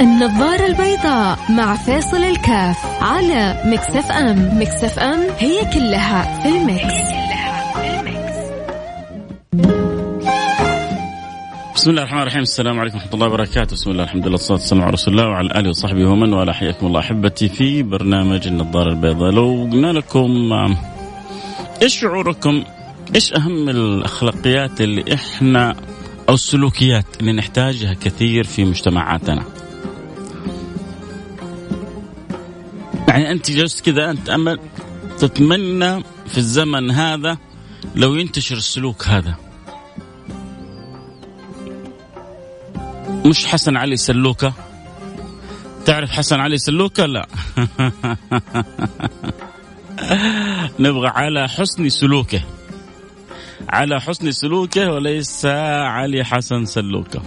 النظارة البيضاء مع فيصل الكاف على Mix FM. Mix FM هي كلها في ال mix. بسم الله الرحمن الرحيم. السلام عليكم ورحمة الله وبركاته. بسم الله الحمد لله والصلاة والسلام على رسول الله وعلى آله وصحبه ومن والاه. حياكم الله أحبتي في برنامج النظارة البيضاء. لو قلنا لكم إيش شعوركم؟ إيش أهم الأخلاقيات اللي إحنا أو السلوكيات اللي نحتاجها كثير في مجتمعاتنا؟ يعني أنت جلست كذا أنت أمل تتمنى في الزمن هذا لو ينتشر السلوك هذا. مش حسن علي سلوكة؟ تعرف حسن علي سلوكة؟ لا. نبغى على حسن سلوكه. على حسن سلوكه وليس علي حسن سلوكه.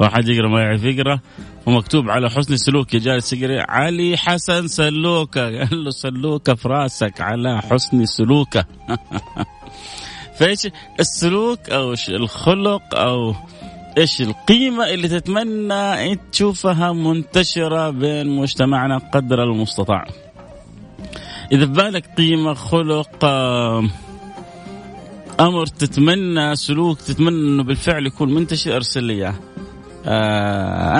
واحد يقرأ ما يعرف يقرأ ومكتوب على حسن سلوكه جالس يقرا علي حسن سلوكه قال له سلوكه في راسك على حسن سلوكه فايش؟ السلوك أو الخلق أو إيش؟ القيمة اللي تتمنى تشوفها منتشرة بين مجتمعنا قدر المستطاع. إذا في بالك قيمة خلق أمر تتمنى سلوك تتمنى إنه بالفعل يكون منتشر أرسل لي إياه.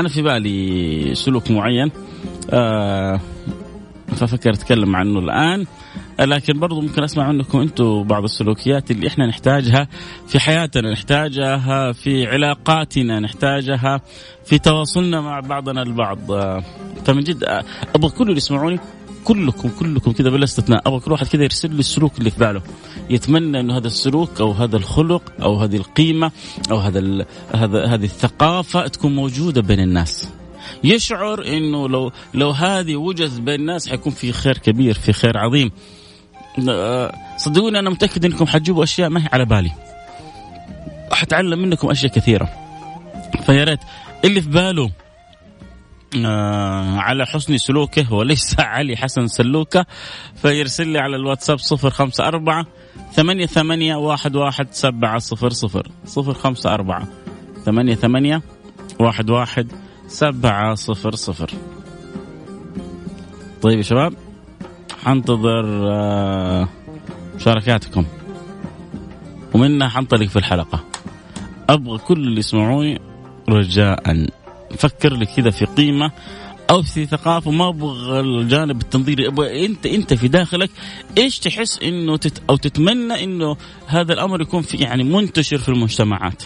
أنا في بالي سلوك معين آه ففكر أتكلم عنه الآن لكن برضو ممكن أسمع منكم أنتم بعض السلوكيات اللي إحنا نحتاجها في حياتنا نحتاجها في علاقاتنا نحتاجها في تواصلنا مع بعضنا البعض. فمن جد أبغى كل اللي يسمعوني كلكم كلكم كذا بلا استثناء أبغى كل واحد كذا يرسل لي السلوك اللي في باله. يتمنى انه هذا السلوك أو هذا الخلق أو هذه القيمة أو هذا هذا هذه الثقافة تكون موجودة بين الناس. يشعر إنه لو لو هذه وجدت بين الناس حيكون في خير كبير في خير عظيم. صدقوني أنا متأكد إنكم حتجيبوا أشياء ما هي على بالي. حتعلم منكم أشياء كثيرة. فيا ريت اللي في باله آه على حسن سلوكه وليس علي حسن سلوكه فيرسل لي على الواتساب صفر خمسة أربعة ثمانية ثمانية واحد واحد سبعة صفر صفر صفر خمسة أربعة ثمانية ثمانية واحد واحد سبعة صفر صفر. طيب يا شباب حنتظر آه مشاركاتكم. ومنها حنطلق في الحلقة. أبغى كل اللي يسمعوني رجاء. فكر لي كذا في قيمة أو في ثقافة ما أبغى الجانب التنظيري. أبغى أنت أنت في داخلك إيش تحس إنه تت أو تتمنى إنه هذا الأمر يكون في يعني منتشر في المجتمعات؟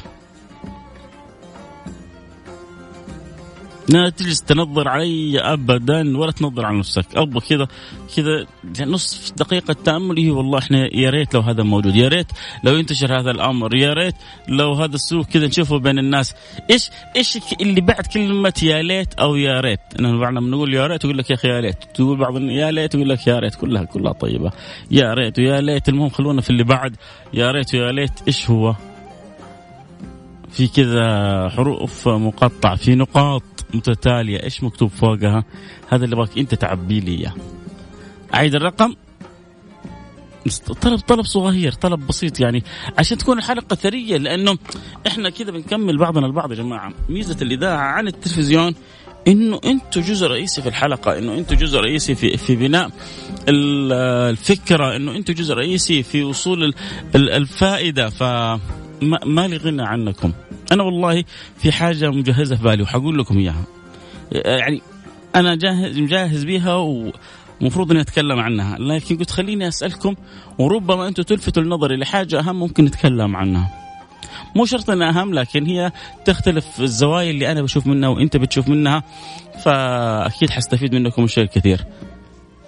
لا تجلس تنظر علي ابدا ولا تنظر على نفسك. أبغى كذا كذا نصف دقيقة تأمل. هي والله إحنا يا ريت لو هذا موجود. يا ريت لو ينتشر هذا الأمر. يا ريت لو هذا السلوك كذا نشوفه بين الناس. إيش إيش اللي بعد كلمة يا ليت أو يا ريت؟ انا بعضنا نقول يا ريت يقول لك يا أخي يا ليت. تقول بعض يا ليت يقول لك يا ريت. كلها كلها طيبة. يا ريت ويا ليت. المهم خلونا في اللي بعد. يا ريت ويا ليت. إيش هو؟ في كذا حروف مقطعة في نقاط. متتالية إيش مكتوب فوقها؟ هذا اللي باك أنت تعبي لي إياه. أعيد الرقم؟ طلب طلب صغير طلب بسيط يعني عشان تكون الحلقة ثرية لأنه إحنا كذا بنكمل بعضنا البعض يا جماعة. ميزة الإذاعة عن التلفزيون إنه أنتم جزء رئيسي في الحلقة إنه أنتم جزء رئيسي في في بناء الفكرة إنه أنتم جزء رئيسي في وصول الفائدة. ف ما لي غنى عنكم. أنا والله في حاجة مجهزة في بالي وحقول لكم إياها. يعني أنا جاهز مجهز بيها ومفروض إني أتكلم عنها. لكن قلت خليني أسألكم وربما أنتم تلفتوا النظر لحاجة أهم ممكن نتكلم عنها. مو شرط إنها أهم لكن هي تختلف الزوايا اللي أنا بشوف منها وأنت بتشوف منها فأكيد حستفيد منكم شيء كثير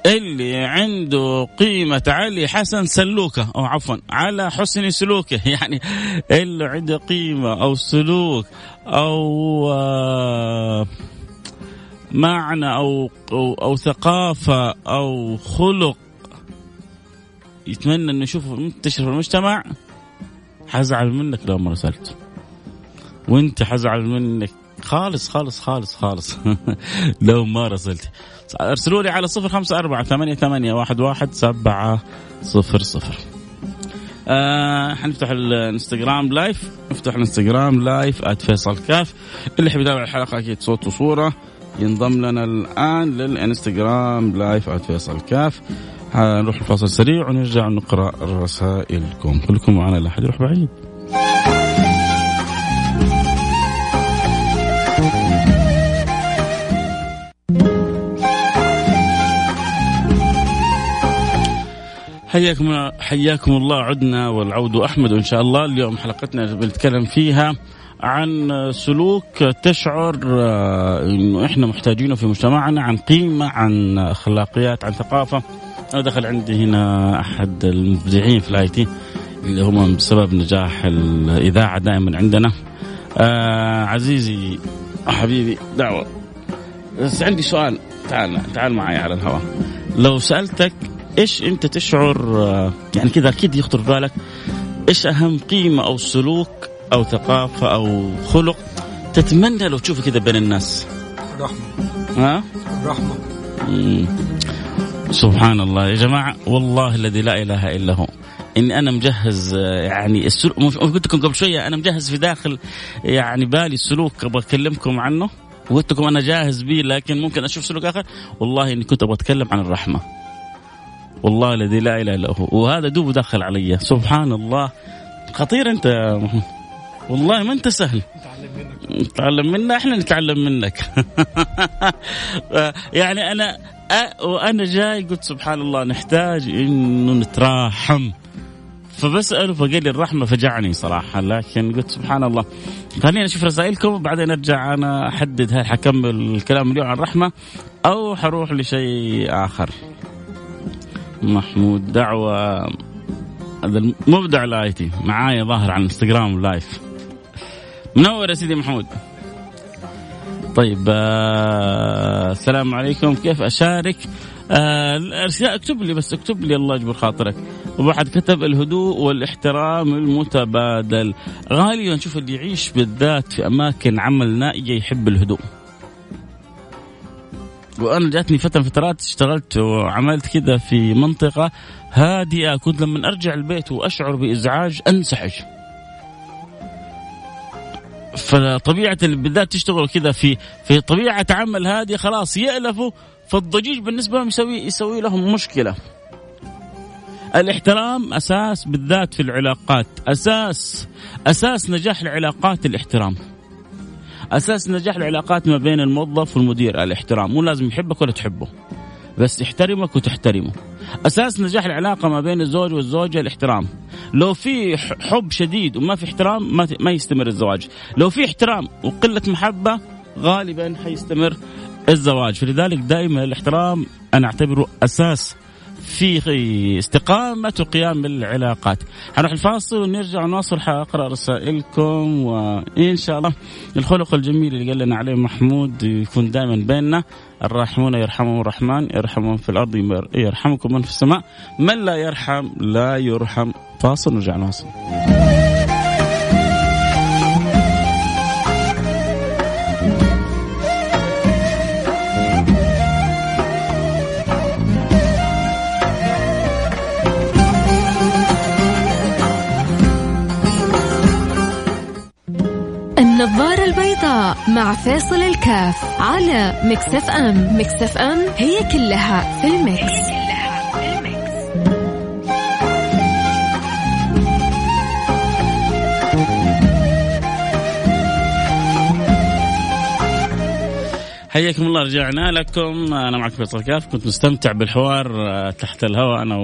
اللي عنده قيمة علي حسن سلوكه. أو عفوا على حسن سلوكه. يعني اللي عنده قيمة أو سلوك أو آه، معنى أو, أو, أو ثقافة أو خلق. يتمنى إنه يشوفه منتشر في المجتمع. حزعل منك لو ما رسلت وأنت حزعل منك. خالص خالص خالص خالص. لو ما رسلت ارسلوا لي على صفر خمسة أربعة ثمانية ثمانية واحد واحد سبعة صفر صفر. آه حنفتح الانستغرام live. مفتوح الانستغرام live @فيصل كاف. اللي يحب يتابع الحلقة أكيد صوت وصورة. ينضم لنا الآن للانستغرام live @فيصل كاف. نروح الفاصل سريع ونرجع نقرأ رسائلكم. كلكم معنا لا أحد يروح بعيد. حياكم حياكم الله عدنا والعود أحمد. وإن شاء الله اليوم حلقتنا بنتكلم فيها عن سلوك تشعر انه إحنا محتاجينه في مجتمعنا عن قيمة عن أخلاقيات عن ثقافة. أنا دخل عندي هنا أحد المبدعين في الآي تي اللي هم بسبب نجاح الإذاعة دائما عندنا. آه عزيزي حبيبي دعوة. بس عندي سؤال تعال تعال معي على الهواء. لو سألتك إيش أنت تشعر يعني كذا أكيد يخطر في بالك إيش أهم قيمة أو سلوك أو ثقافة أو خلق تتمنى لو تشوفه كذا بين الناس؟ الرحمة ها؟ الرحمة مم. سبحان الله يا جماعة والله الذي لا إله إلا هو. إني أنا مجهز يعني السلوك قلت لكم قبل شوية أنا مجهز في داخل يعني بالي سلوك أبغى أكلمكم عنه. وقلت لكم أنا جاهز به لكن ممكن أشوف سلوك آخر. والله إني كنت أبغى أتكلم عن الرحمة. والله الذي لا إله إلا هو. وهذا دوب دخل علي. سبحان الله خطير أنت. يا والله ما أنت سهل. نتعلم منا إحنا نتعلم منك. يعني أنا وأنا جاي قلت سبحان الله نحتاج إنه نتراحم. فبسأله فقال لي الرحمة فجعني صراحة. لكن قلت سبحان الله خلينا نشوف رسائلكم. وبعدين أرجع أنا أحدد هل حكمل الكلام اليوم عن الرحمة أو حروح لشيء آخر. محمود دعوة هذا المبدع ال IT معايا ظاهر على الانستغرام live منور يا سيدي محمود. طيب آه السلام عليكم كيف أشارك؟ آه اكتب لي بس اكتب لي الله يجبر خاطرك. وواحد كتب الهدوء والإحترام المتبادل. غالبا نشوف اللي يعيش بالذات في أماكن عمل نائية يحب الهدوء. وأنا جاتني فترة من فترات اشتغلت وعملت كذا في منطقة هادئة كنت لما أرجع البيت وأشعر بإزعاج أنسحج فطبيعة بالذات تشتغل كذا في في طبيعة عمل هاديه خلاص يالفوا فالضجيج بالنسبة لهم يسوي يسوي لهم مشكلة. الاحترام أساس بالذات في العلاقات، أساس أساس نجاح العلاقات الاحترام. أساس نجاح العلاقات ما بين الموظف والمدير الاحترام، مو لازم يحبك ولا تحبه. بس يحترمك وتحترمه. أساس نجاح العلاقة ما بين الزوج والزوجة الاحترام. لو في حب شديد وما في احترام ما ما يستمر الزواج. لو في احترام وقلة محبة غالبا حيستمر الزواج، فلذلك دائما الاحترام أنا أعتبره أساس في استقامة وقيام العلاقات حنروح الفاصل ونرجع نواصل حأقرأ رسائلكم وإن شاء الله الخلق الجميل اللي قال لنا عليه محمود يكون دائما بيننا. الراحمون يرحمهم الرحمن يرحمهم في الأرض يرحمكم من في السماء. من لا يرحم لا يرحم. فاصل ونرجع نواصل. النظارة البيضاء مع فيصل الكاف على Mix FM. Mix FM هي كلها في ال mix, حياكم الله رجعنا لكم. أنا معكم فيصل كاف. كنت مستمتع بالحوار آه، تحت الهواء أنا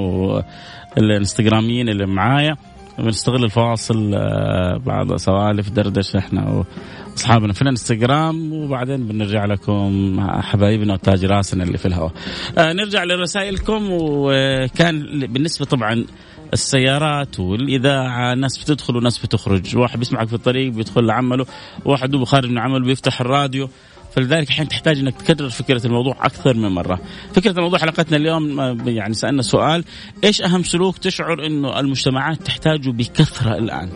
والإنستغراميين اللي معايا. بنستغل الفواصل آه، بعض سوالف دردشة إحنا وأصحابنا في الإنستغرام وبعدين بنرجع لكم حبايبنا وتاج راسنا اللي في الهواء. آه، نرجع لرسائلكم وكان بالنسبة طبعا السيارات والإذاعة ناس بتدخل وناس بتخرج، واحد بيسمعك في الطريق بيدخل لعمله، واحد هو خارج من عمله بيفتح الراديو، فلذلك الحين تحتاج إنك تكرر فكرة الموضوع أكثر من مرة. فكرة الموضوع حلقتنا اليوم آه، يعني سألنا سؤال إيش أهم سلوك تشعر إنه المجتمعات تحتاجه بكثرة الآن؟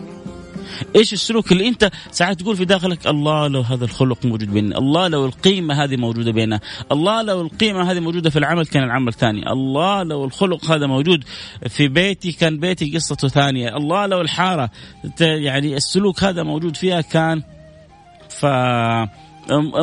إيش السلوك اللي أنت ساعات تقول في داخلك الله لو هذا الخلق موجود بيننا الله لو القيمة هذه موجودة بيننا الله لو القيمة هذه موجودة في العمل كان العمل ثاني الله لو الخلق هذا موجود في بيتي كان بيتي قصته ثانية الله لو الحارة يعني السلوك هذا موجود فيها كان ف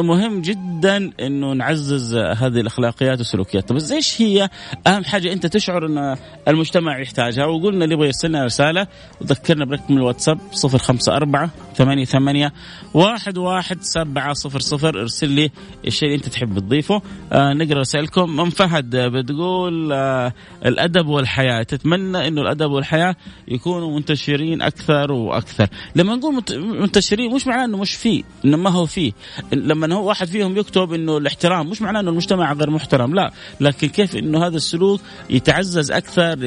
مهم جدا إنه نعزز هذه الأخلاقيات والسلوكيات، طب إيش هي أهم حاجة؟ أنت تشعر إن المجتمع يحتاجها؟ وقلنا اللي يبغى يرسلنا رسالة. وذكرنا برقم الواتساب 054 ثمانية ثمانية واحد واحد سبعة صفر صفر. ارسل لي الشيء اللي أنت تحب تضيفه. آه نقرأ رسائلكم. أم فهد بتقول آه الأدب والحياة. تتمنى إنه الأدب والحياة يكونوا منتشرين أكثر وأكثر. لما نقول منتشرين مش معناه إنه مش فيه إنه ما هو فيه. لما هو واحد فيهم يكتب إنه الاحترام مش معناه إنه المجتمع غير محترم لا. لكن كيف إنه هذا السلوك يتعزز أكثر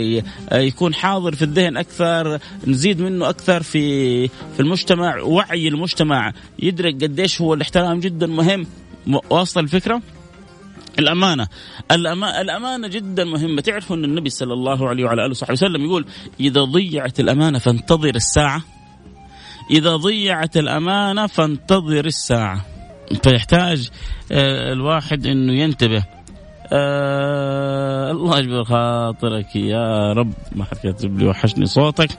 يكون حاضر في الذهن أكثر نزيد منه أكثر في في المجتمع وعي المجتمع يدرك قديش هو الاحترام جدا مهم. واصل الفكرة؟ الأمانة. الأمانة جدا مهمة. تعرفوا أن النبي صلى الله عليه وعلى آله وصحبه وسلم يقول إذا ضيعت الأمانة فانتظر الساعة. إذا ضيعت الأمانة فانتظر الساعة. فيحتاج آه، الواحد إنه ينتبه. آه الله يجبر خاطرك يا رب. ما حد كاتب لي وحشني صوتك.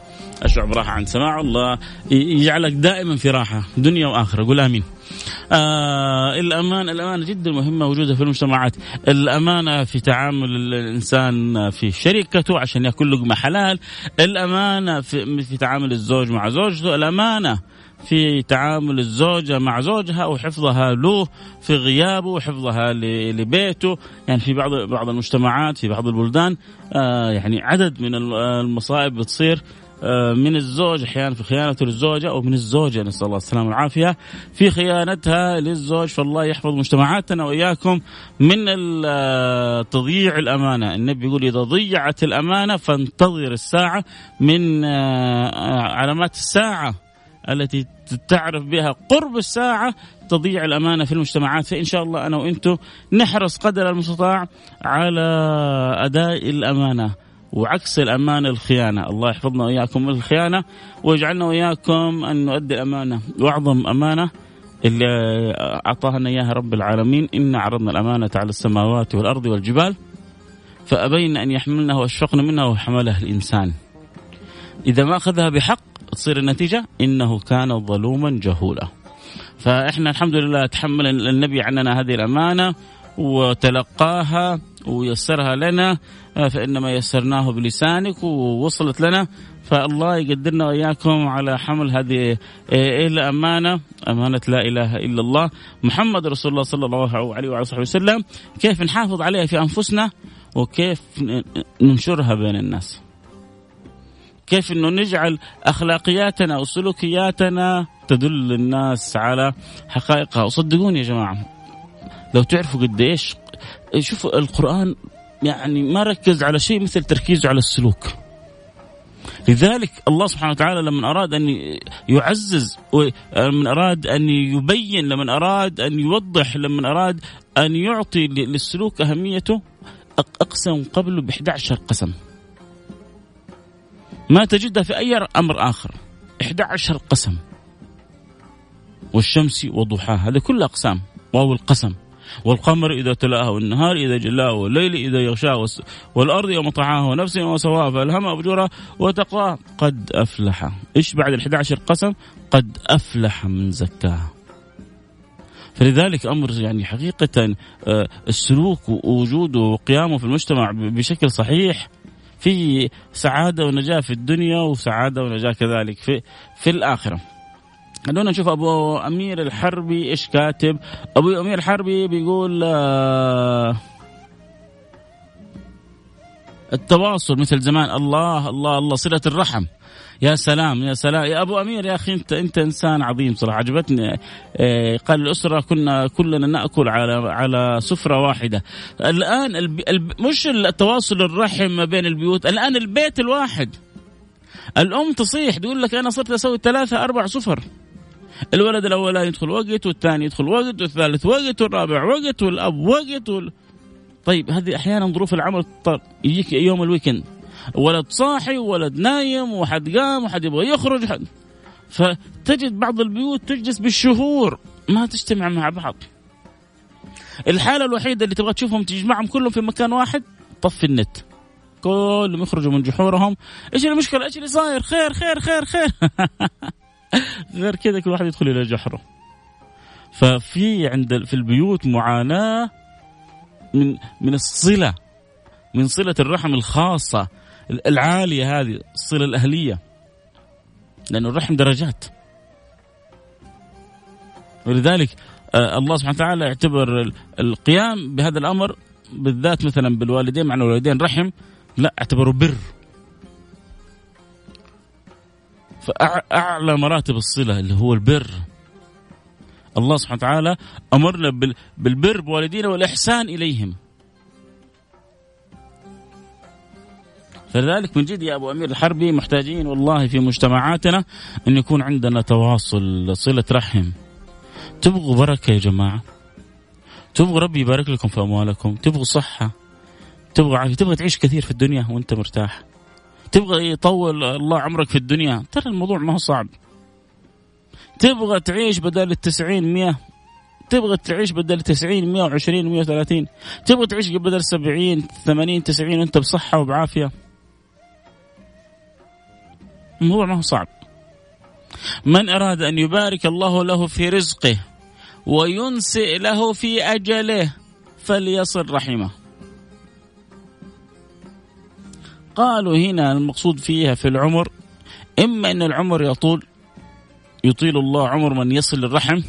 اشعر براحه عن سماع الله. يجعلك دائما في راحة دنيا وآخرة. قول آمين. آه الأمان الأمانة جدا مهمة وجودها في المجتمعات. الأمانة في تعامل الإنسان في شركته عشان يأكل لقمة حلال. الأمانة في, في تعامل الزوج مع زوجته. الأمانة في تعامل الزوجة مع زوجها وحفظها له في غيابه وحفظها لبيته. يعني في بعض بعض المجتمعات في بعض البلدان آه يعني عدد من المصائب بتصير آه، من الزوج أحيانا في خيانته للزوجة أو من الزوجة نسأل الله السلامة والعافية في خيانتها للزوج. فالله يحفظ مجتمعاتنا وإياكم من آه، تضييع الأمانة، النبي يقول إذا ضيعت الأمانة فانتظر الساعة من علامات الساعة. التي تعرف بها قرب الساعة تضيع الأمانة في المجتمعات. فإن شاء الله أنا وإنتم نحرص قدر المستطاع على أداء الأمانة وعكس الأمانة الخيانة. الله يحفظنا وإياكم من الخيانة ويجعلنا وإياكم أن نؤدي الأمانة وأعظم أمانة اللي أعطاها إياها رب العالمين. إن عرضنا الأمانة على السماوات والأرض والجبال فأبين أن يحملنها وأشفقن منها وحملها الإنسان. إذا ما أخذها بحق تصير النتيجة إنه كان ظلوما جهولا. فإحنا الحمد لله تحمل النبي عننا هذه الأمانة وتلقاها ويسرها لنا فإنما يسرناه بلسانك ووصلت لنا. فالله يقدرنا وإياكم على حمل هذه الأمانة أمانة لا إله إلا الله. محمد رسول الله صلى الله عليه وعلى صحبه وسلم كيف نحافظ عليها في أنفسنا وكيف ننشرها بين الناس؟ كيف إنه نجعل أخلاقياتنا وسلوكياتنا تدل الناس على حقائقها. وصدقوني يا جماعة لو تعرفوا قد إيش شوفوا القرآن يعني ما ركز على شيء مثل تركيزه على السلوك. لذلك الله سبحانه وتعالى لما أراد أن يعزز من أراد أن يبين لمن أراد أن يوضح لمن أراد أن يعطي للسلوك أهميته أقسم قبله ب 11 قسم. ما تجدها في أي أمر آخر. 11 قسم. والشمس وضحاها. هذه كلها أقسام. واو القسم. والقمر إذا تلاها والنهار إذا جلاه والليل إذا يغشاه والأرض يوم طعاها ونفس يوم سواها فألهمها فجورها وتقواها قد أفلح. إيش بعد ال 11 قسم؟ قد أفلح من زكاها. فلذلك أمر يعني حقيقة آه، السلوك ووجوده وقيامه في المجتمع بشكل صحيح في سعادة ونجاة في الدنيا وسعادة ونجاة كذلك في في الآخرة. خلونا نشوف أبو أمير الحربي إيش كاتب. أبو أمير الحربي بيقول آه التواصل مثل زمان. الله الله الله صلة الرحم. يا سلام يا سلام. يا أبو أمير يا أخي انت أنت إنسان عظيم صراحة. عجبتني آه، قال الأسرة كنا كلنا نأكل على على سفرة واحدة. الآن الب... الب... مش التواصل الرحم ما بين البيوت الآن البيت الواحد. الأم تصيح تقول لك أنا صرت أسوي ثلاثة أربع سفر. الولد الأولاني يدخل وقت والثاني يدخل وقت والثالث وقت والرابع وقت والأب وقت وال... طيب هذه أحيانا ظروف العمل يجيك يوم ال weekend. ولد صاحي وولد نايم وحد قام وحد يبغى يخرج. حد فتجد بعض البيوت تجلس بالشهور ما تجتمع مع بعض. الحالة الوحيدة اللي تبغى تشوفهم تجمعهم كلهم في مكان واحد طفي النت. كلهم يخرجوا من جحورهم. إيش المشكلة؟ إيش اللي صاير؟ خير خير خير خير. غير كذا كل واحد يدخل إلى جحره. ففي عند في البيوت معاناة من من الصلة من صلة الرحم الخاصة. العالية هذه الصلة الأهلية. لأن الرحم درجات. ولذلك آه، الله سبحانه وتعالى يعتبر القيام بهذا الأمر بالذات مثلا بالوالدين مع الوالدين رحم لا اعتبره بر. فأعلى مراتب الصلة اللي هو البر. الله سبحانه وتعالى أمرنا بالبر بوالدينا والإحسان إليهم. فلذلك من جد يا أبو أمير الحربي محتاجين والله في مجتمعاتنا أن يكون عندنا تواصل صله رحم. تبغوا بركة يا جماعة. تبغوا ربي يبارك لكم في أموالكم. تبغوا صحة. تبغى تبغى تعيش كثير في الدنيا وأنت مرتاح. تبغى يطول الله عمرك في الدنيا. ترى الموضوع ما هو صعب. تبغى تعيش بدل التسعين مئة تبغى تعيش بدل 90 120 130 تبغى تعيش بدل 70 80 90 وأنت بصحة وبعافية. الموضوع ما هو صعب. من أراد أن يبارك الله له في رزقه وينسئ له في أجله فليصل رحمه. قالوا هنا المقصود فيها في العمر إما أن العمر يطول يطيل الله عمر من يصل الرحم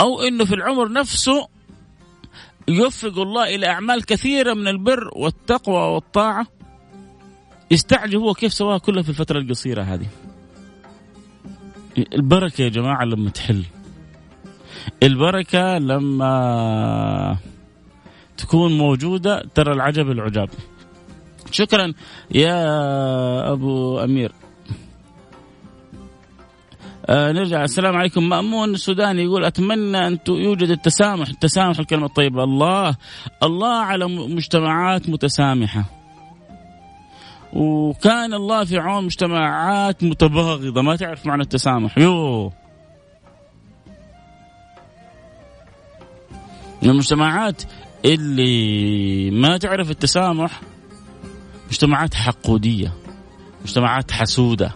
أو أنه في العمر نفسه يوفق الله إلى أعمال كثيرة من البر والتقوى والطاعة. يستعجب هو كيف سواها كلها في الفترة القصيرة هذه. البركة يا جماعة لما تحل. البركة لما تكون موجودة ترى العجب العجاب. شكرا يا أبو أمير. آه نرجع. السلام عليكم. مأمون السوداني يقول أتمنى أن يوجد التسامح التسامح الكلمة الطيبة. الله الله على مجتمعات متسامحة. وكان الله في عون مجتمعات متباغضة. ما تعرف معنى التسامح. يو. المجتمعات اللي ما تعرف التسامح مجتمعات حقودية مجتمعات حسودة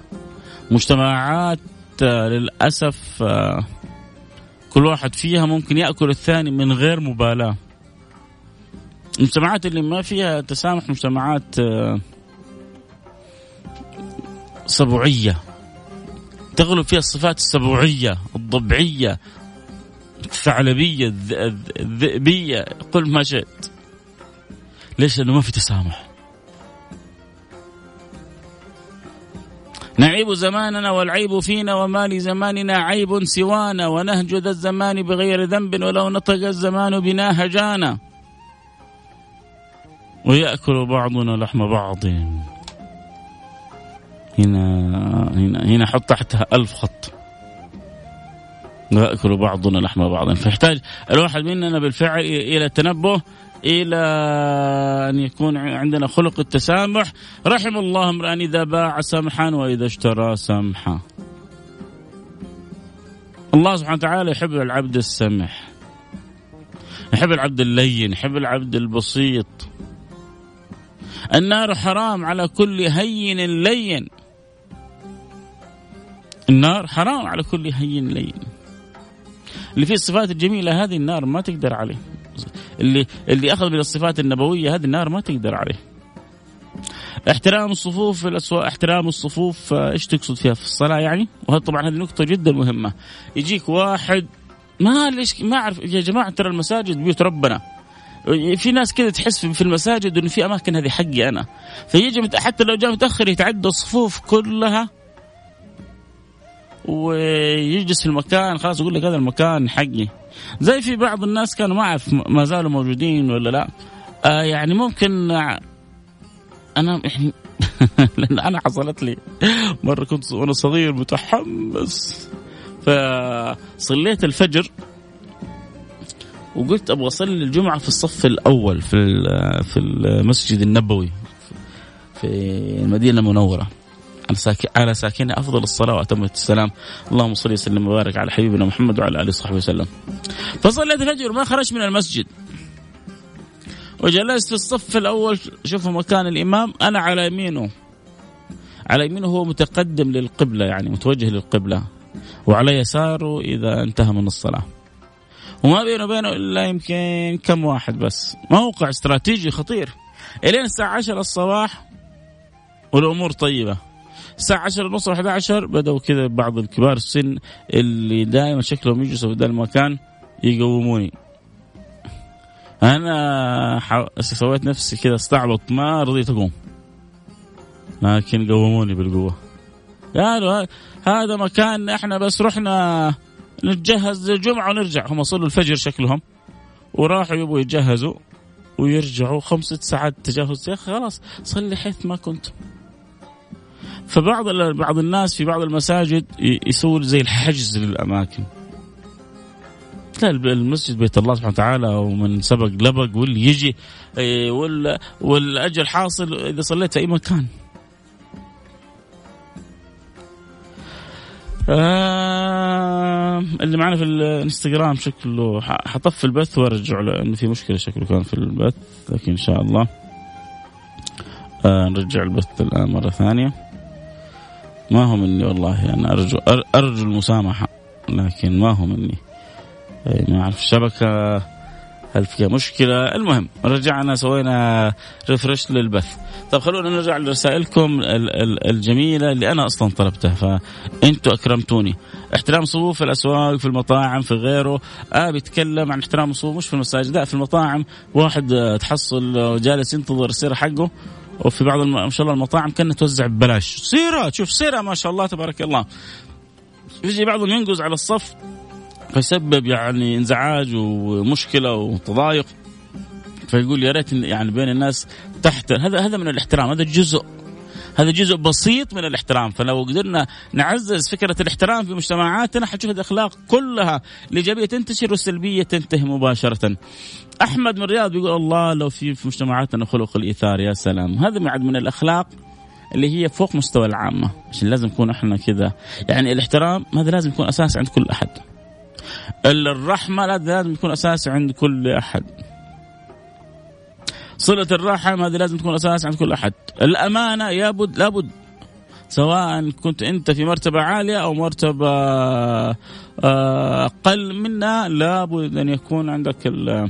مجتمعات للأسف كل واحد فيها ممكن يأكل الثاني من غير مبالاة. المجتمعات اللي ما فيها تسامح مجتمعات سبوعية تغلب فيها الصفات السبوعية الضبعية الثعلبية الذئبية قل ما شئت. ليش؟ لأنه ما في تسامح. نعيب زماننا والعيب فينا وما لزماننا عيب سوانا ونهج ذا الزمان بغير ذنب ولو نطق الزمان بنا هجانا. ويأكل بعضنا لحم بعض. هنا هنا هنا حط تحتها ألف خط. ناكل بعضنا لحم بعض. فيحتاج الواحد مننا بالفعل إلى التنبه إلى أن يكون عندنا خلق التسامح. رحم الله امرأ إذا باع سمحا وإذا اشترى سمحا. الله سبحانه وتعالى يحب العبد السمح. يحب العبد اللين يحب العبد البسيط. النار حرام على كل هين لين. النار حرام على كل هين لين. اللي فيه الصفات الجميلة هذه النار ما تقدر عليه. اللي اللي أخذ من الصفات النبوية هذه النار ما تقدر عليه. احترام الصفوف في الأسواق احترام الصفوف إيش تقصد فيها في الصلاة يعني؟ وهذا طبعا هذه نقطة جدا مهمة. يجيك واحد ما ليش ما أعرف يا جماعة ترى المساجد بيوت ربنا. في ناس كذا تحس في المساجد انه في أماكن هذه حقي أنا. فيجي حتى لو جاء متأخر يتعدى الصفوف كلها ويجلس في المكان خلاص يقول لك هذا المكان حقي. زي في بعض الناس كانوا ما أعرف ما زالوا موجودين ولا لا. آه يعني ممكن أنا يعني لأن أنا حصلت لي مرة كنت وأنا صغير متحمس. فصليت الفجر وقلت أبغى أصلي الجمعة في الصف الأول في في المسجد النبوي في المدينة المنورة. على ساكنه أفضل الصلاه وأتم السلام. اللهم صل وسلم وبارك على حبيبنا محمد وعلى آله وصحبه وسلم. فصليت الفجر ما خرجت من المسجد. وجلست في الصف الأول شوفوا مكان الإمام أنا على يمينه. على يمينه هو متقدم للقبلة يعني متوجه للقبلة. وعلى يساره إذا انتهى من الصلاة. وما بينه وبينه إلا يمكن كم واحد بس. موقع استراتيجي خطير. إلين الساعة 10 الصباح والأمور طيبة. الساعة 10 ونص 11 بدأوا كذا بعض الكبار السن اللي دائما شكلهم يجلسوا في ذا المكان يقوموني. أنا سويت نفسي كذا استعبط ما رضيت أقوم. لكن قوموني بالقوة. قالوا هذا مكان إحنا بس رحنا نتجهز للجمعة ونرجع. هم صلوا الفجر شكلهم. وراحوا يبغوا يتجهزوا ويرجعوا خمسة ساعات تجهز. يا أخي خلاص صلي حيث ما كنت. فبعض بعض الناس في بعض المساجد يسوي زي الحجز للأماكن. لا المسجد بيت الله سبحانه وتعالى ومن سبق لبق واللي يجي إيه، والأجر حاصل إذا صليت في أي مكان. آه اللي معنا في الانستغرام شكله حطف البث وارجع له إنه في مشكلة شكله كان في البث لكن إن شاء الله آه نرجع البث الآن مرة ثانية. ما هو مني والله أنا ارجو أرجو المسامحة لكن ما هو مني ما أعرف الشبكة هل فيها مشكلة. المهم رجعنا سوينا ريفرش للبث. طب خلونا نرجع لرسائلكم الجميلة اللي أنا أصلا طلبتها فانتم أكرمتوني. احترام صفوف في الأسواق في المطاعم في غيره. آه بيتكلم عن احترام الصفوف مش في المساجد لا في المطاعم. واحد تحصل جالس ينتظر السيرة حقه. وفي بعض ما شاء الله المطاعم كانت توزع ببلاش. سيرة تشوف سيرة ما شاء الله تبارك الله. يجي بعضهم ينقز على الصف فيسبب يعني انزعاج ومشكلة وتضايق. فيقول يا ريت يعني بين الناس تحت هذا هذا من الاحترام هذا جزء هذا جزء بسيط من الاحترام. فلو قدرنا نعزز فكرة الاحترام في مجتمعاتنا حتشوف الأخلاق كلها الإيجابية تنتشر والسلبية تنتهي مباشرة. أحمد من الرياض بيقول الله لو في في مجتمعاتنا خلق الإيثار يا سلام. هذا معد من الأخلاق اللي هي فوق مستوى العامة. عشان لازم نكون إحنا كذا. يعني الاحترام هذا لازم يكون أساس عند كل أحد. الرحمة لازم يكون أساس عند كل أحد. صلة الرحم هذه لازم تكون أساس عند كل أحد الأمانة يابد لابد سواء كنت أنت في مرتبة عالية أو مرتبة آه، أقل منها لابد أن يكون عندك ال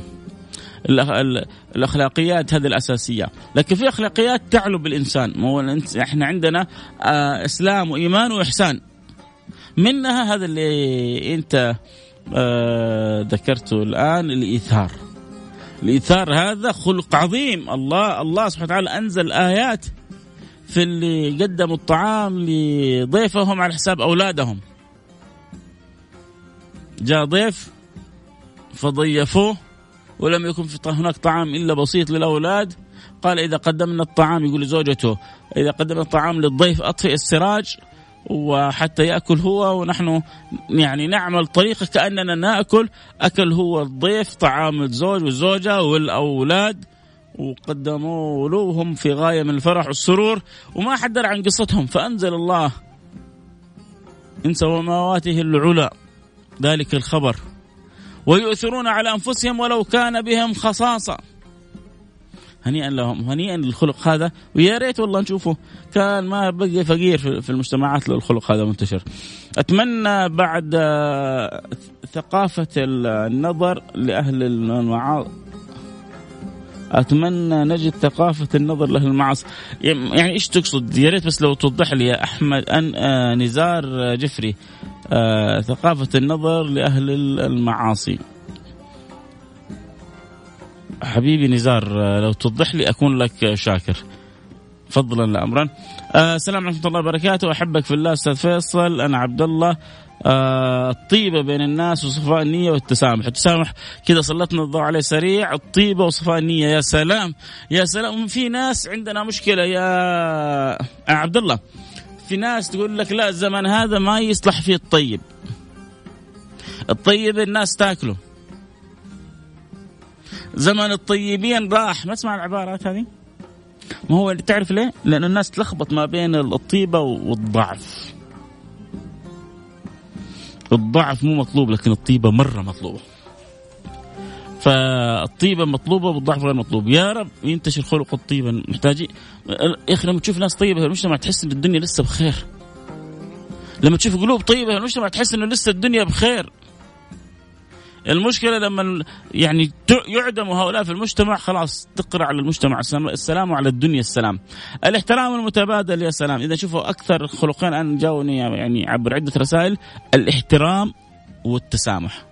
الأخلاقيات هذه الأساسية، لكن في أخلاقيات تعلو بالانسان، مو إحنا عندنا آه، إسلام وإيمان وإحسان. منها هذا اللي أنت آه، ذكرته الآن الإيثار. الايثار هذا خلق عظيم. الله الله سبحانه وتعالى أنزل آيات في اللي قدموا الطعام لضيفهم على حساب أولادهم. جاء ضيف فضيفوه ولم يكن في هناك طعام إلا بسيط للأولاد. قال إذا قدمنا الطعام يقول لزوجته إذا قدمنا الطعام للضيف أطفئ السراج. وحتى يأكل هو ونحن يعني نعمل طريقة كأننا نأكل. أكل هو الضيف طعام الزوج والزوجة والأولاد. وقدموا له وهم في غاية من الفرح والسرور. وما حد درى عن قصتهم. فأنزل الله ان سماواته العلى ذلك الخبر. ويؤثرون على أنفسهم ولو كان بهم خصاصة. هنيئا لهم هنيئا للخلق هذا. ويا ريت والله نشوفه. كان ما بقي فقير في المجتمعات لو الخلق هذا منتشر. أتمنى بعد آه، ثقافة النظر لأهل المعاصي أتمنى نجد ثقافة النظر لأهل المعاصي يعني إيش تقصد؟ يا ريت بس لو توضح لي يا أحمد أن آه، نزار جفري آه، ثقافة النظر لأهل المعاصي. حبيبي نزار آه، لو توضح لي أكون لك شاكر. فضلا لامرا. آه السلام عليكم ورحمة الله وبركاته. أحبك في الله أستاذ فيصل. أنا عبد الله آه الطيبة بين الناس وصفاء النية والتسامح، التسامح كذا سلطنا الضوء عليه سريع، الطيبة وصفاء النية. يا سلام. يا سلام. في ناس عندنا مشكلة. يا عبد الله في ناس تقول لك لا الزمن هذا ما يصلح فيه الطيب. الطيب الناس تاكله. زمن الطيبين راح. ما تسمع العبارات هذه؟ ما هو تعرف ليه؟ لأن الناس تلخبط ما بين الطيبة والضعف. الضعف مو مطلوب لكن الطيبة مرة مطلوبة. فالطيبة مطلوبة والضعف غير مطلوب. يا رب ينتشر خلق الطيبة. محتاجين يا أخي لما تشوف ناس طيبة في المجتمع تحس إن الدنيا لسه بخير. لما تشوف قلوب طيبة في المجتمع تحس إنه لسه الدنيا بخير. المشكلة لما يعني يعدم هؤلاء في المجتمع خلاص تقرا على المجتمع السلام وعلى الدنيا السلام. الاحترام المتبادل يا سلام، إذا شوفوا أكثر خلقين أنا جاوني يعني عبر عدة رسائل. الاحترام والتسامح.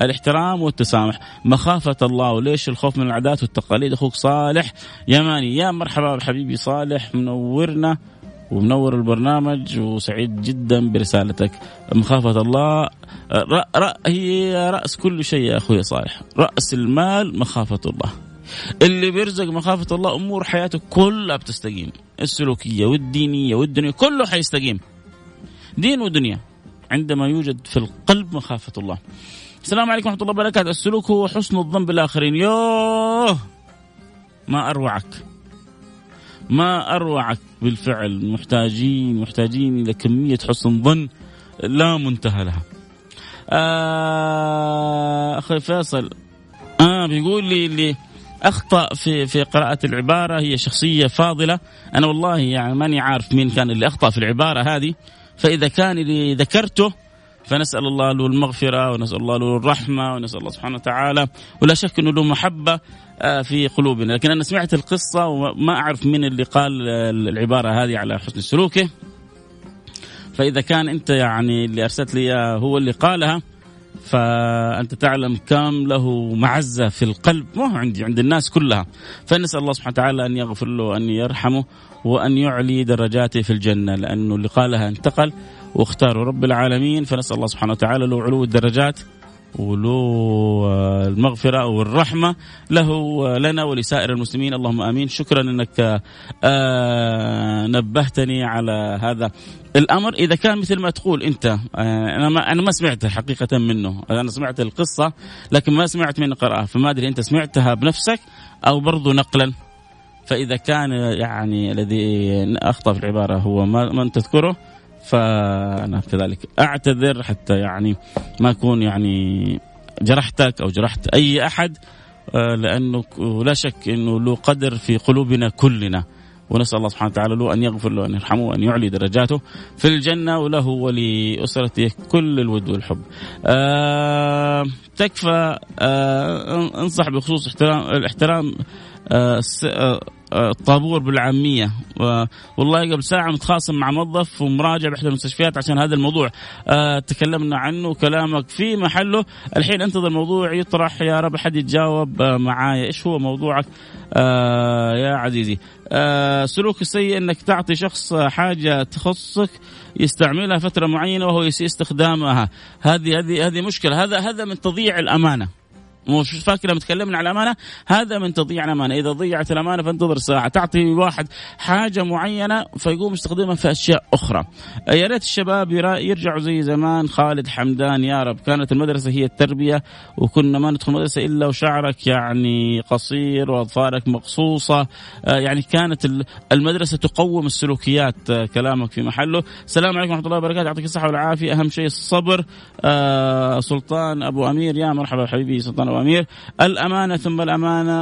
الاحترام والتسامح. مخافة الله. وليش الخوف من العادات والتقاليد؟ أخوك صالح يماني يا مرحبا بحبيبي صالح منورنا. ومنور البرنامج وسعيد جدا برسالتك. مخافة الله رأ رأ هي رأس كل شيء يا أخوي صالح. رأس المال مخافة الله. اللي بيرزق مخافة الله أمور حياته كلها بتستقيم. السلوكية والدينية والدنيا كله حيستقيم. دين ودنيا. عندما يوجد في القلب مخافة الله. السلام عليكم ورحمة الله وبركاته. السلوك هو حسن الظن بالآخرين. يوه! ما أروعك. ما أروعك بالفعل. محتاجين محتاجين إلى كمية حسن ظن لا منتهى لها. آه أخي فيصل. آه بيقول لي اللي أخطأ في في قراءة العبارة هي شخصية فاضلة. أنا والله يعني ماني عارف مين كان اللي أخطأ في العبارة هذه. فإذا كان اللي ذكرته فنسأل الله له المغفرة ونسأل الله له الرحمة ونسأل الله سبحانه وتعالى. ولا شك أنه له محبة. آه، في قلوبنا. لكن أنا سمعت القصة وما أعرف من اللي قال العبارة هذه على حسن سلوكه. فإذا كان أنت يعني اللي أرسلت لي هو اللي قالها فأنت تعلم كم له معزة في القلب. مو عندي عند الناس كلها. فنسأل الله سبحانه وتعالى أن يغفر له وأن يرحمه وأن يعلي درجاته في الجنة لأنه اللي قالها انتقل واختاروا رب العالمين. فنسأل الله سبحانه وتعالى له علو الدرجات وله المغفرة والرحمة له لنا ولسائر المسلمين. اللهم آمين. شكرا أنك آه، نبهتني على هذا الأمر. إذا كان مثل ما تقول أنت آه، أنا ما أنا ما سمعت حقيقة منه. أنا سمعت القصة لكن ما سمعت من قراءة. فما أدري أنت سمعتها بنفسك أو برضو نقلا. فإذا كان يعني الذي أخطأ في العبارة هو ما من تذكره فأنا كذلك أعتذر حتى يعني ما أكون يعني جرحتك أو جرحت أي أحد آه، لأنه لا شك إنه له قدر في قلوبنا كلنا ونسأل الله سبحانه وتعالى له أن يغفر له وان يرحمه وان يعلي درجاته في الجنة وله ولأسرته كل الود والحب. آه تكفى آه إنصح بخصوص احترام الاحترام آه الطابور بالعامية. والله قبل ساعة متخاصم مع موظف ومراجع بإحدى المستشفيات عشان هذا الموضوع. آه تكلمنا عنه كلامك في محله. الحين انتظر الموضوع يطرح يا رب حد يتجاوب آه معايا. إيش هو موضوعك؟ آه يا عزيزي. سلوك السيء إنك تعطي شخص حاجة تخصك يستعملها فترة معينة وهو يسيء استخدامها هذه هذه هذه مشكلة. هذا هذا من تضييع الأمانة. مش فاكر لما تكلمنا على الأمانة؟ هذا من تضييع الأمانة. إذا ضيعت الأمانة فانتظر ساعة. تعطي واحد حاجة معينة فيقوم يستخدمها في أشياء أخرى. يا ريت الشباب يرجعوا زي زمان. خالد حمدان يا رب. كانت المدرسة هي التربية وكنا ما ندخل مدرسة إلا وشعرك يعني قصير وأظفارك مقصوصة. آه، يعني كانت المدرسة تقوم السلوكيات آه، كلامك في محله. السلام عليكم ورحمة الله وبركاته. يعطيك الصحة والعافية. أهم شيء الصبر. آه، سلطان أبو أمير. يا مرحبا حبيبي سلطان وامير الأمانة ثم الأمانة.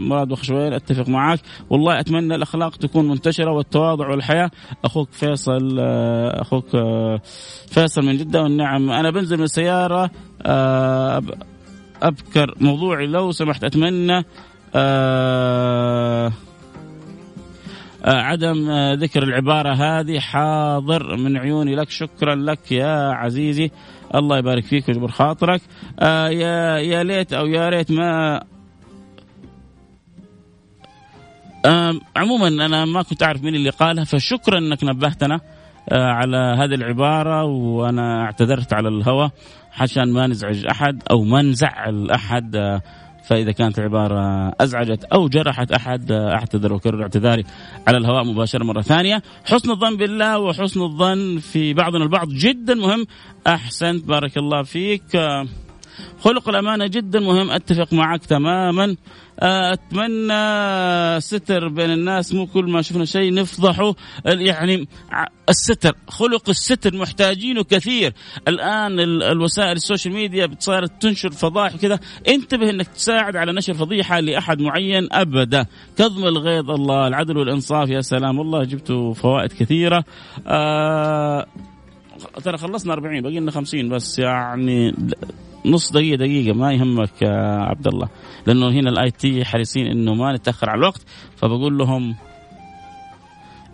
مراد وخشويل أتفق معك والله أتمنى الأخلاق تكون منتشرة والتواضع والحياة. أخوك فيصل أخوك فيصل من جدة. والنعم أنا بنزل من السيارة. أبكر موضوعي لو سمحت. أتمنى أه عدم ذكر العبارة هذه حاضر من عيوني لك شكرا لك يا عزيزي. الله يبارك فيك ويجبر خاطرك. آه يا يا ليت أو يا ريت ما آه عموما أنا ما كنت أعرف مين اللي قالها فشكرا أنك نبهتنا آه على هذه العبارة وأنا اعتذرت على الهوى عشان ما نزعج أحد أو ما نزعل آه فإذا كانت العبارة أزعجت أو جرحت أحد أعتذر وكرر اعتذاري على الهواء مباشرة مرة ثانية. حسن الظن بالله وحسن الظن في بعضنا البعض جدا مهم. أحسنت. بارك الله فيك. خلق الأمانة جدا مهم أتفق معك تماما. أتمنى ستر بين الناس مو كل ما شفنا شيء نفضحه. يعني الستر خلق الستر محتاجينه كثير. الآن الوسائل ال social media صارت تنشر فضائح كذا انتبه إنك تساعد على نشر فضيحة لأحد معين ابدا. كظم الغيظ الله العدل والإنصاف يا سلام. والله جبتوا فوائد كثيرة. آه ترى خلصنا 40 باقي لنا 50 بس يعني نص دقيقة دقيقة ما يهمك يا عبد الله. لأنه هنا ال IT حريصين إنه ما نتأخر على الوقت فبقول لهم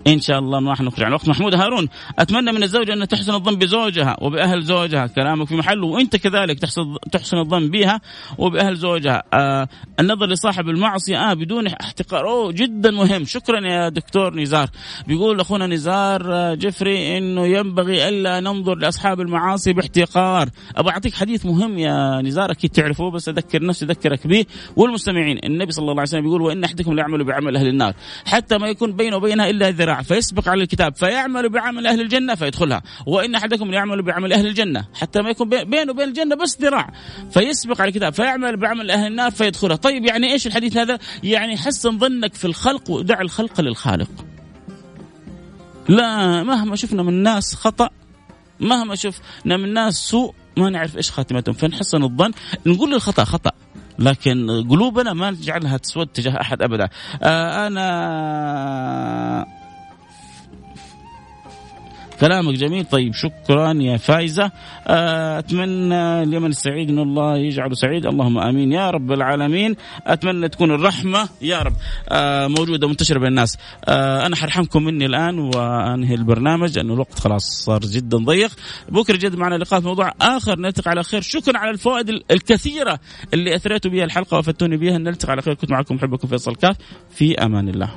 إن شاء الله ما نخرج عن الوقت محمود هارون أتمنى من الزوجة أن تحسن الظن بزوجها وبأهل زوجها. كلامك في محله وأنت كذلك تحسن تحسن الظن بها وبأهل زوجها. آه النظر لصاحب المعصية آه بدون احتقار. أوه جدا مهم. شكرا يا دكتور نزار. بيقول أخونا نزار آه جفري إنه ينبغي ألا ننظر لأصحاب المعاصي باحتقار. أبغى أعطيك حديث مهم يا نزار أكيد تعرفوه بس أذكر نفسي أذكرك به. والمستمعين النبي صلى الله عليه وسلم يقول وإن أحدكم ليعمل بعمل أهل النار. حتى ما يكون بينه وبينها إلا ذراع. فيسبق على الكتاب فيعمل بعمل أهل الجنة فيدخلها. وإن أحدكم يعمل بعمل أهل الجنة حتى ما يكون بينه وبين الجنة بس ذراع. فيسبق على الكتاب فيعمل بعمل أهل النار فيدخلها. طيب يعني إيش الحديث هذا؟ يعني حسن ظنك في الخلق ودع الخلق للخالق. لا مهما شفنا من الناس خطأ مهما شفنا من الناس سوء ما نعرف إيش خاتمتهم. فنحسن الظن نقول للخطأ خطأ لكن قلوبنا ما نجعلها تسود تجاه أحد أبدا. آه أنا كلامك جميل. طيب شكرا يا فايزة. آه، أتمنى اليمن السعيد أن الله يجعله سعيد. اللهم آمين. يا رب العالمين أتمنى تكون الرحمة يا رب آه، موجودة منتشرة بين الناس. آه، أنا حرحمكم مني الآن وأنهي البرنامج لأنه الوقت خلاص صار جدا ضيق. بكرة جد معنا لقاء في موضوع آخر. نلتقي على خير. شكرا على الفوائد الكثيرة اللي أثريتوا بها الحلقة وأفدتوني بها نلتقي على خير. كنت معكم حبكم فيصل كاف في أمان الله.